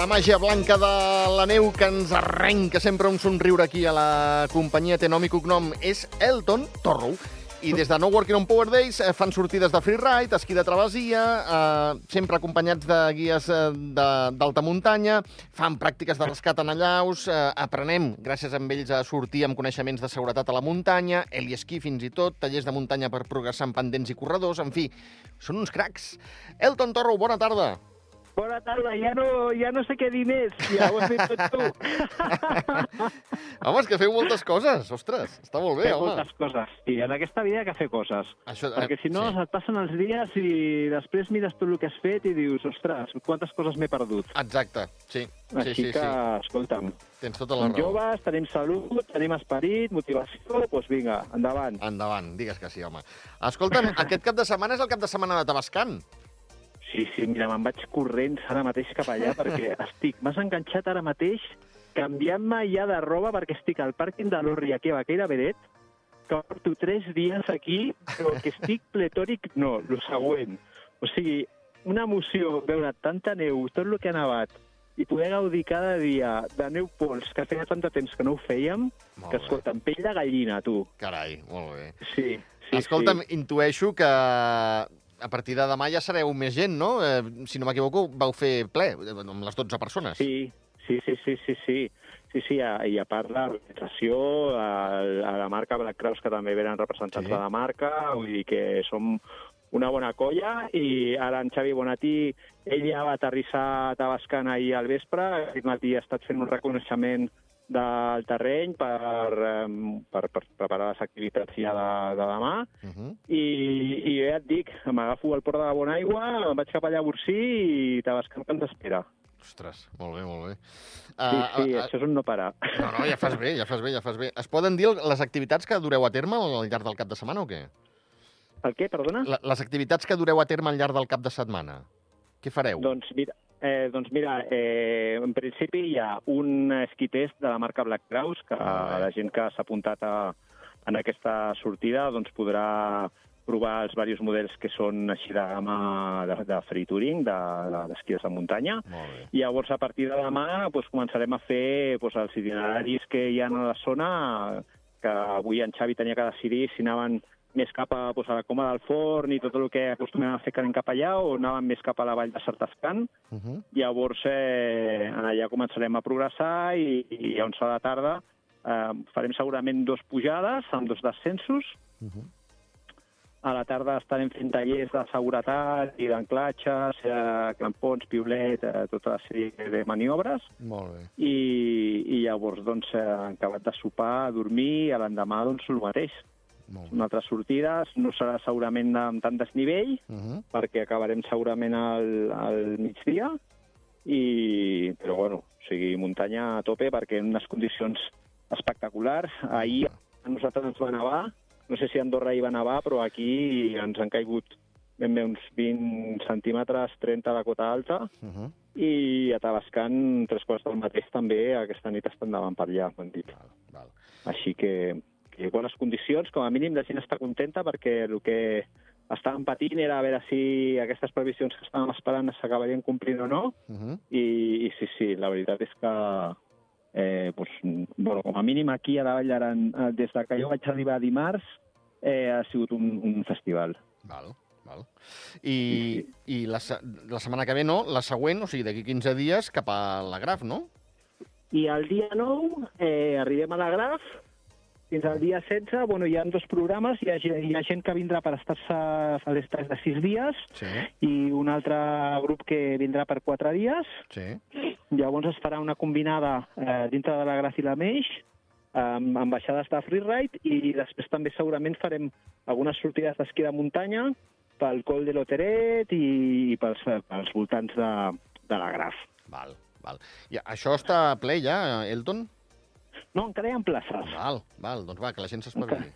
La màgia blanca de la neu que ens arrenca sempre un somriure aquí a la companyia té nom i cognom és Elton Torro. I des de No Working on Power Days eh, fan sortides de freeride, esquí de travessia, eh, sempre acompanyats de guies eh, d'alta muntanya, fan pràctiques de rescat en allaus, eh, aprenem, gràcies a ells, a sortir amb coneixements de seguretat a la muntanya, heliesquí fins i tot, tallers de muntanya per progressar en pendents i corredors, en fi, són uns cracs. Elton Torro, bona tarda. Bona tarda, ja no, ja no sé què dir més, ja ho has fet tot tu. Home, és que feu moltes coses, ostres, està molt bé, Fer home. moltes coses. I en aquesta vida hi ha que fer coses. Això, Perquè si no, sí. sí. et passen els dies i després mires tot el que has fet i dius, ostres, quantes coses m'he perdut. Exacte, sí, sí, Així sí, que, sí. escolta'm, Tens tota la som raó. joves, tenim salut, tenim esperit, motivació, doncs vinga, endavant. Endavant, digues que sí, home. Escolta'm, aquest cap de setmana és el cap de setmana de Tabascan. Sí, sí, mira, me'n vaig corrents ara mateix cap allà perquè estic, m'has enganxat ara mateix canviant-me ja de roba perquè estic al pàrquing de l'Orri aquí a Baqueira Beret, que porto tres dies aquí, però que estic pletòric, no, el següent. O sigui, una emoció veure tanta neu, tot el que ha nevat, i poder gaudir cada dia de neu pols, que feia tant de temps que no ho fèiem, Molt que escolta, amb pell de gallina, tu. Carai, molt bé. Sí, sí, Escolta'm, sí. intueixo que a partir de demà ja sereu més gent, no? Eh, si no m'equivoco, vau fer ple, eh, amb les 12 persones. Sí, sí, sí, sí, sí, sí. Sí, sí, a- i a part l'organització, a, a la marca Black Cross, que també venen representants Sí. de la marca, vull dir que som una bona colla, i ara en Xavi Bonatí, ell ja va aterrissar a Tabascan ahir al vespre, aquest matí ha estat fent un reconeixement del terreny per, per, per preparar les activitats ja de, de demà, Uh -huh. i, i ja et dic, m'agafo al port de la Bonaigua, em vaig cap allà a Bursí i Tabascan que ens espera. Ostres, molt bé, molt bé. Sí, Ah, sí, ah, això és un no parar. No, no, ja fas bé, ja fas bé, ja fas bé. Es poden dir les activitats que dureu a terme al llarg del cap de setmana o què? El què, perdona? La- Les activitats que dureu a terme al llarg del cap de setmana. Què fareu? Doncs mira, eh, doncs mira eh, en principi hi ha un esquitest de la marca Black Kraus que bé. la gent que s'ha apuntat a, en aquesta sortida doncs podrà provar els diversos models que són així de gamma de, de free touring, de- de- de, de muntanya. I llavors, a partir de demà, doncs, començarem a fer doncs, els itineraris que hi ha a la zona, que avui en Xavi tenia que decidir si anaven més cap a, doncs, a la Coma del Forn i tot el que acostumem a fer que anem cap allà, o anaven més cap a la vall de Sartascan. Uh -huh. Llavors, eh, allà començarem a progressar i, i a 11 de la tarda eh, farem segurament dos pujades amb dos descensos. Uh -huh. A la tarda estarem fent tallers de seguretat i d'anclatges, eh, clampons, piolet, eh, tota la sèrie de maniobres. Molt bé. I, i llavors, doncs, eh, acabat de sopar, dormir, i l'endemà, doncs, el mateix. Una altra sortida, no serà segurament amb tant desnivell, Uh -huh. perquè acabarem segurament al, al migdia, i, però bueno, o sigui, muntanya a tope perquè en unes condicions espectaculars. Ahir a nosaltres ens va nevar, no sé si a Andorra hi va nevar, però aquí ens han caigut ben bé uns 20 centímetres, 30 a la cota alta, Uh -huh. i a Tabascan, tres quarts del mateix també, aquesta nit estan davant per allà, m'han dit. Val, val. Així que, que bones condicions, com a mínim la gent està contenta perquè el que estàvem patint era a veure si aquestes previsions que estàvem esperant s'acabarien complint o no, Uh -huh. i, i sí, sí, la veritat és que eh, doncs, bueno, com a mínim aquí a la Vall d'Aran, eh, des de que jo vaig arribar dimarts, eh, ha sigut un, un festival. Val, val. I, i la, la setmana que ve no, la següent, o sigui, d'aquí 15 dies, cap a la Graf, no? I el dia 9 eh, arribem a la Graf, fins al dia 16, bueno, hi ha dos programes, hi ha, hi ha gent que vindrà per estar-se a l'estat de 6 dies Sí, i un altre grup que vindrà per 4 dies. sí. Llavors es farà una combinada eh, dintre de la Graf i la Meix, amb, amb baixades de freeride i després també segurament farem algunes sortides d'esquí de muntanya pel Col de l'Oteret i, i pels, pels voltants de, de la Graf. Val, val. I això està ple ja, Elton? No, encara hi ha places. Val, val, doncs va, que la gent s'espavili.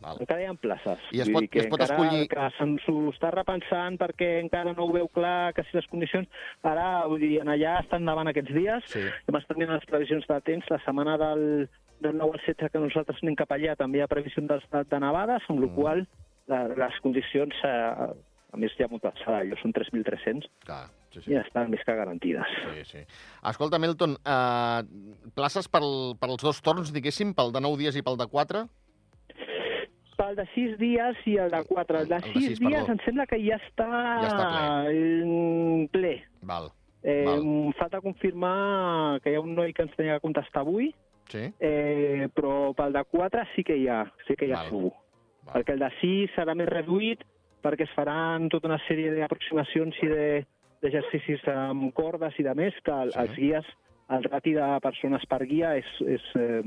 Val. Encara hi ha places. I es pot- dir que es pot encara, escollir- Que se'ns ho està repensant perquè encara no ho veu clar, que si les condicions... Ara, vull dir, en allà estan davant aquests dies. Sí. Hem estat mirant les previsions de temps. La setmana del, del 9 al 16 que nosaltres anem cap allà també hi ha previsió d'estat de nevades, amb la Mm. qual la, les condicions, eh, a més hi ha molta alçada, allò són 3.300, Clar, sí, i sí. estan més que garantides. Sí, sí. Escolta, Milton, eh, places pel, pels dos torns, diguéssim, pel de 9 dies i pel de 4? Pel de 6 dies i el de 4. El de El de 6 sis, dies perdó. em sembla que ja està, Ja està ple. ple. Val. Eh, Val. falta confirmar que hi ha un noi que ens tenia que contestar avui, Sí? eh, però pel de 4 sí que hi ha, sí que hi ha Val. segur. Val. Perquè el de 6 serà més reduït, perquè es faran tota una sèrie d'aproximacions i de- d'exercicis amb cordes i de més, que el, Sí. els guies, el rati de persones per guia és, és eh,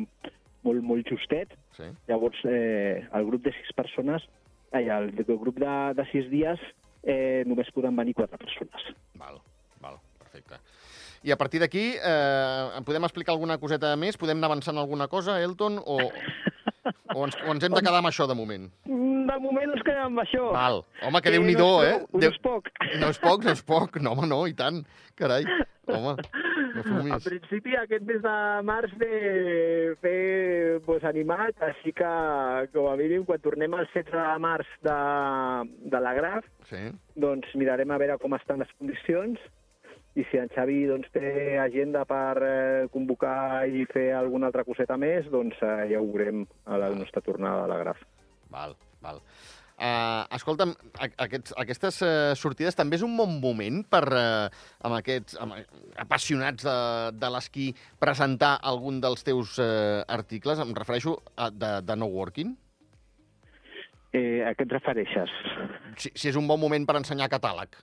molt, molt justet, Sí? Llavors, eh, el grup de sis persones, ai, el, el grup de, de sis dies, eh, només podran venir quatre persones. Val, val, perfecte. I a partir d'aquí, eh, en podem explicar alguna coseta més? Podem anar avançant alguna cosa, Elton? O, o, ens, o ens hem de quedar amb això de moment? De moment ens quedem amb això. Val. Home, que déu-n'hi-do, no eh? No és poc. No és poc, no és poc. No, home, no, i tant. Carai, home, no fumis. principi, aquest mes de març ve, ve pues, animat, així que, com a mínim, quan tornem al 16 de març de, de la Graf, Sí, doncs mirarem a veure com estan les condicions i si en Xavi doncs, té agenda per eh, convocar i fer alguna altra coseta més, doncs eh, ja ho veurem a la nostra tornada a la Graf. val, val. Uh, escolta'm, aquests, aquestes uh, sortides també és un bon moment per, uh, amb aquests amb, apassionats de, de l'esquí, presentar algun dels teus uh, articles? Em refereixo a de, de no working? Eh, a què et refereixes? Si, si és un bon moment per ensenyar catàleg.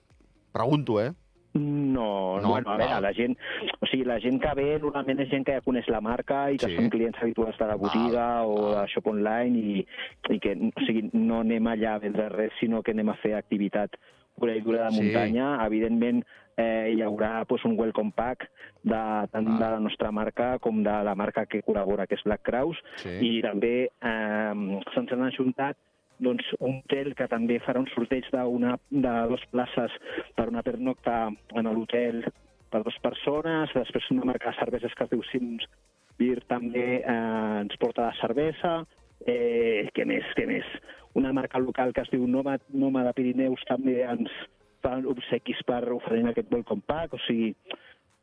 Pregunto, eh? No, No, no, bueno, a veure, val. la gent, o sigui, la gent que ve normalment és gent que ja coneix la marca i que Sí. són clients habituals de la botiga Val, o val. de shop online i, i que o sigui, no anem allà a vendre res, sinó que anem a fer activitat pura i dura de Sí. muntanya. Evidentment, eh, hi haurà pues, un welcome pack de, tant Val. de la nostra marca com de la marca que col·labora, que és Black Kraus, Sí. i també eh, se'ns han ajuntat doncs, un hotel que també farà un sorteig d'una de dues places per una pernocta en l'hotel per dues persones, després una marca de cerveses que es diu Sims Beer també eh, ens porta de cervesa, eh, què més, què més? Una marca local que es diu Noma, Noma de Pirineus també ens fa obsequis per oferir aquest Welcome Pack, o sigui,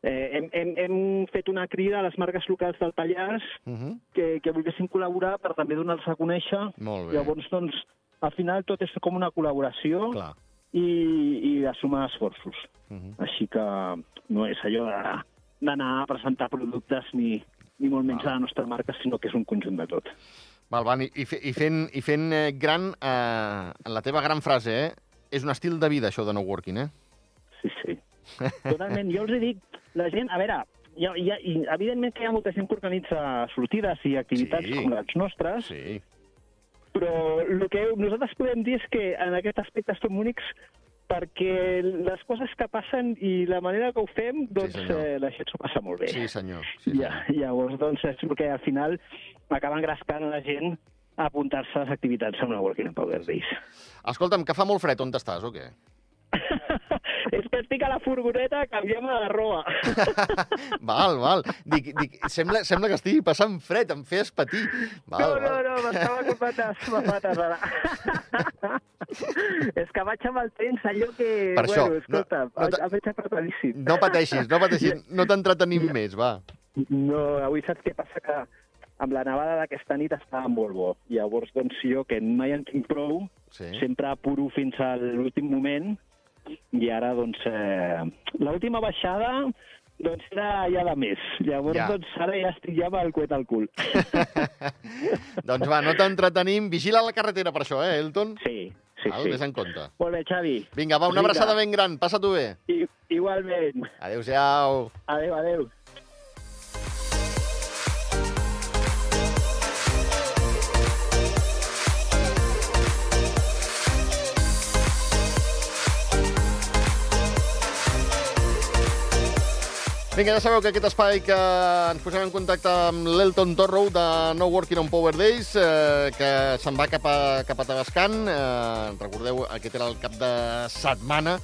eh, hem, hem, hem fet una crida a les marques locals del Pallars Uh -huh. que, que volguessin col·laborar per també donar-los a conèixer. Molt bé. Llavors, doncs, al final tot és com una col·laboració Clar. i, i de sumar esforços. Uh -huh. Així que no és allò d'anar a presentar productes ni, ni molt menys Val. a la nostra marca, sinó que és un conjunt de tot. Val, Van, i, i fent, i fent eh, gran, eh, la teva gran frase, eh? És un estil de vida, això de no working, eh? Sí, sí. Totalment. Jo els hi dic, la gent, a veure, hi ha, hi ha, i evidentment que hi ha molta gent que organitza sortides i activitats Sí. com les nostres, Sí. però el que nosaltres podem dir és que en aquest aspecte som únics perquè les coses que passen i la manera que ho fem, doncs senyor. eh, la gent s'ho passa molt bé. Sí, senyor. Sí, Ja, senyor. llavors, doncs, és perquè al final acaben grescant la gent a apuntar-se a les activitats amb la Working Power Days. Escolta'm, que fa molt fred, on estàs o què? és que estic a la furgoneta canviant de roba. val, val. Dic, dic, sembla, sembla que estigui passant fred, em feies patir. Val, no, no, val. no, m'estava comptant les mafates ara. és que vaig amb el temps allò que... Per això, bueno, escolta, no- no vaig apretadíssim. No pateixis, no pateixis, no t'entretenim més, va. No, avui saps què passa? Que amb la nevada d'aquesta nit estava molt bo. Llavors, doncs, jo, que mai en tinc prou, Sí. sempre apuro fins a l'últim moment, i ara, doncs, eh, l'última baixada, doncs, era ja de més. Llavors, Ja. doncs, ara ja estic ja amb el coet al cul. doncs va, no t'entretenim. Vigila la carretera per això, eh, Elton? Sí, sí, Val, sí. Vés en compte. Molt bé, Xavi. Vinga, va, una Vinga. abraçada ben gran. Passa-t'ho bé. I, igualment. Adéu-siau. Adéu, adéu. Vinga, ja sabeu que aquest espai que ens posem en contacte amb l'Elton Torrow de No Working on Power Days, eh, que se'n va cap a, cap a Tabascan. Eh, recordeu, aquest era el cap de setmana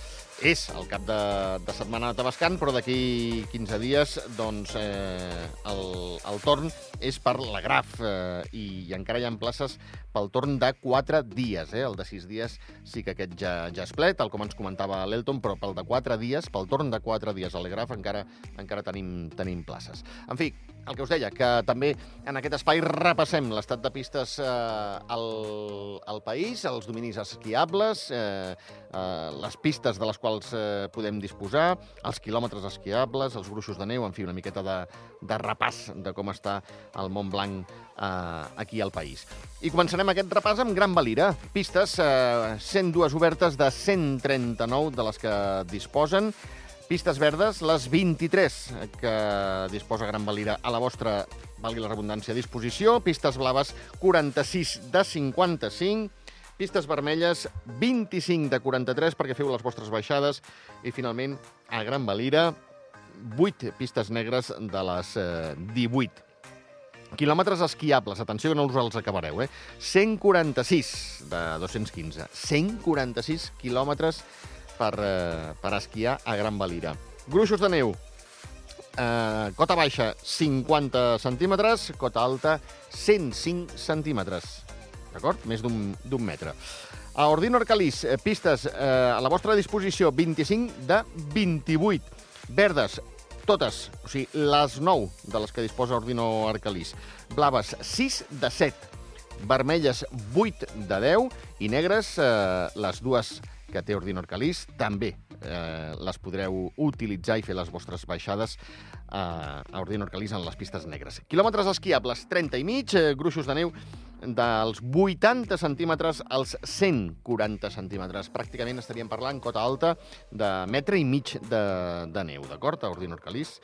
és el cap de, de setmana de Tabascan, però d'aquí 15 dies doncs, eh, el, el torn és per la Graf eh, i, i encara hi ha places pel torn de 4 dies. Eh? El de 6 dies sí que aquest ja, ja és ple, tal com ens comentava l'Elton, però pel de 4 dies, pel torn de 4 dies a la Graf encara, encara tenim, tenim places. En fi, el que us deia, que també en aquest espai repassem l'estat de pistes eh, al, al país, els dominis esquiables, eh, eh, les pistes de les quals eh, podem disposar, els quilòmetres esquiables, els gruixos de neu, en fi, una miqueta de, de repàs de com està el Mont Blanc eh, aquí al país. I començarem aquest repàs amb Gran Valira. Pistes, eh, 102 obertes de 139 de les que disposen, Pistes verdes, les 23 que disposa Gran Valira a la vostra, valgui la redundància, disposició. Pistes blaves, 46 de 55. Pistes vermelles, 25 de 43, perquè feu les vostres baixades. I, finalment, a Gran Valira, 8 pistes negres de les eh, 18. Quilòmetres esquiables, atenció que no us els acabareu, eh? 146 de 215. 146 quilòmetres per, eh, per esquiar a Gran Valira. Gruixos de neu, eh, cota baixa 50 centímetres, cota alta 105 centímetres. D'acord? Més d'un metre. A Ordino Arcalís, eh, pistes eh, a la vostra disposició 25 de 28. Verdes, totes, o sigui, les 9 de les que disposa Ordino Arcalís. Blaves, 6 de 7. Vermelles, 8 de 10. I negres, eh, les dues que té Ordinor Calís, també eh, les podreu utilitzar i fer les vostres baixades eh, a Ordinor Calís en les pistes negres. Quilòmetres esquiables, 30 i mig, eh, gruixos de neu dels 80 centímetres als 140 centímetres. Pràcticament estaríem parlant, cota alta, de metre i mig de, de neu, d'acord, a Ordinor Calís.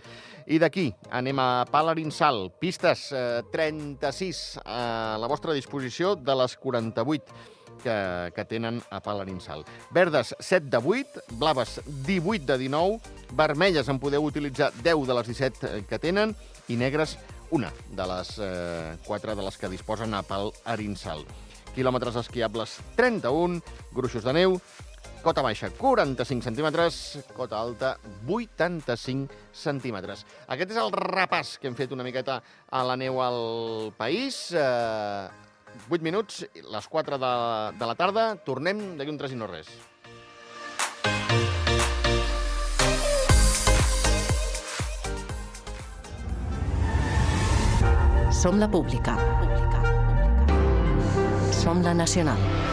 I d'aquí anem a Palarinsal, pistes eh, 36 a la vostra disposició de les 48 que, que tenen a Palarinsal. Verdes, 7 de 8, blaves, 18 de 19, vermelles en podeu utilitzar 10 de les 17 eh, que tenen, i negres, una de les eh, 4 de les que disposen a Palarinsal. Quilòmetres esquiables, 31, gruixos de neu, cota baixa 45 centímetres, cota alta 85 centímetres. Aquest és el repàs que hem fet una miqueta a la neu al país. Eh, 8 minuts, les 4 de, de la tarda. Tornem d'aquí un 3 i no res. Som la pública. Som la nacional.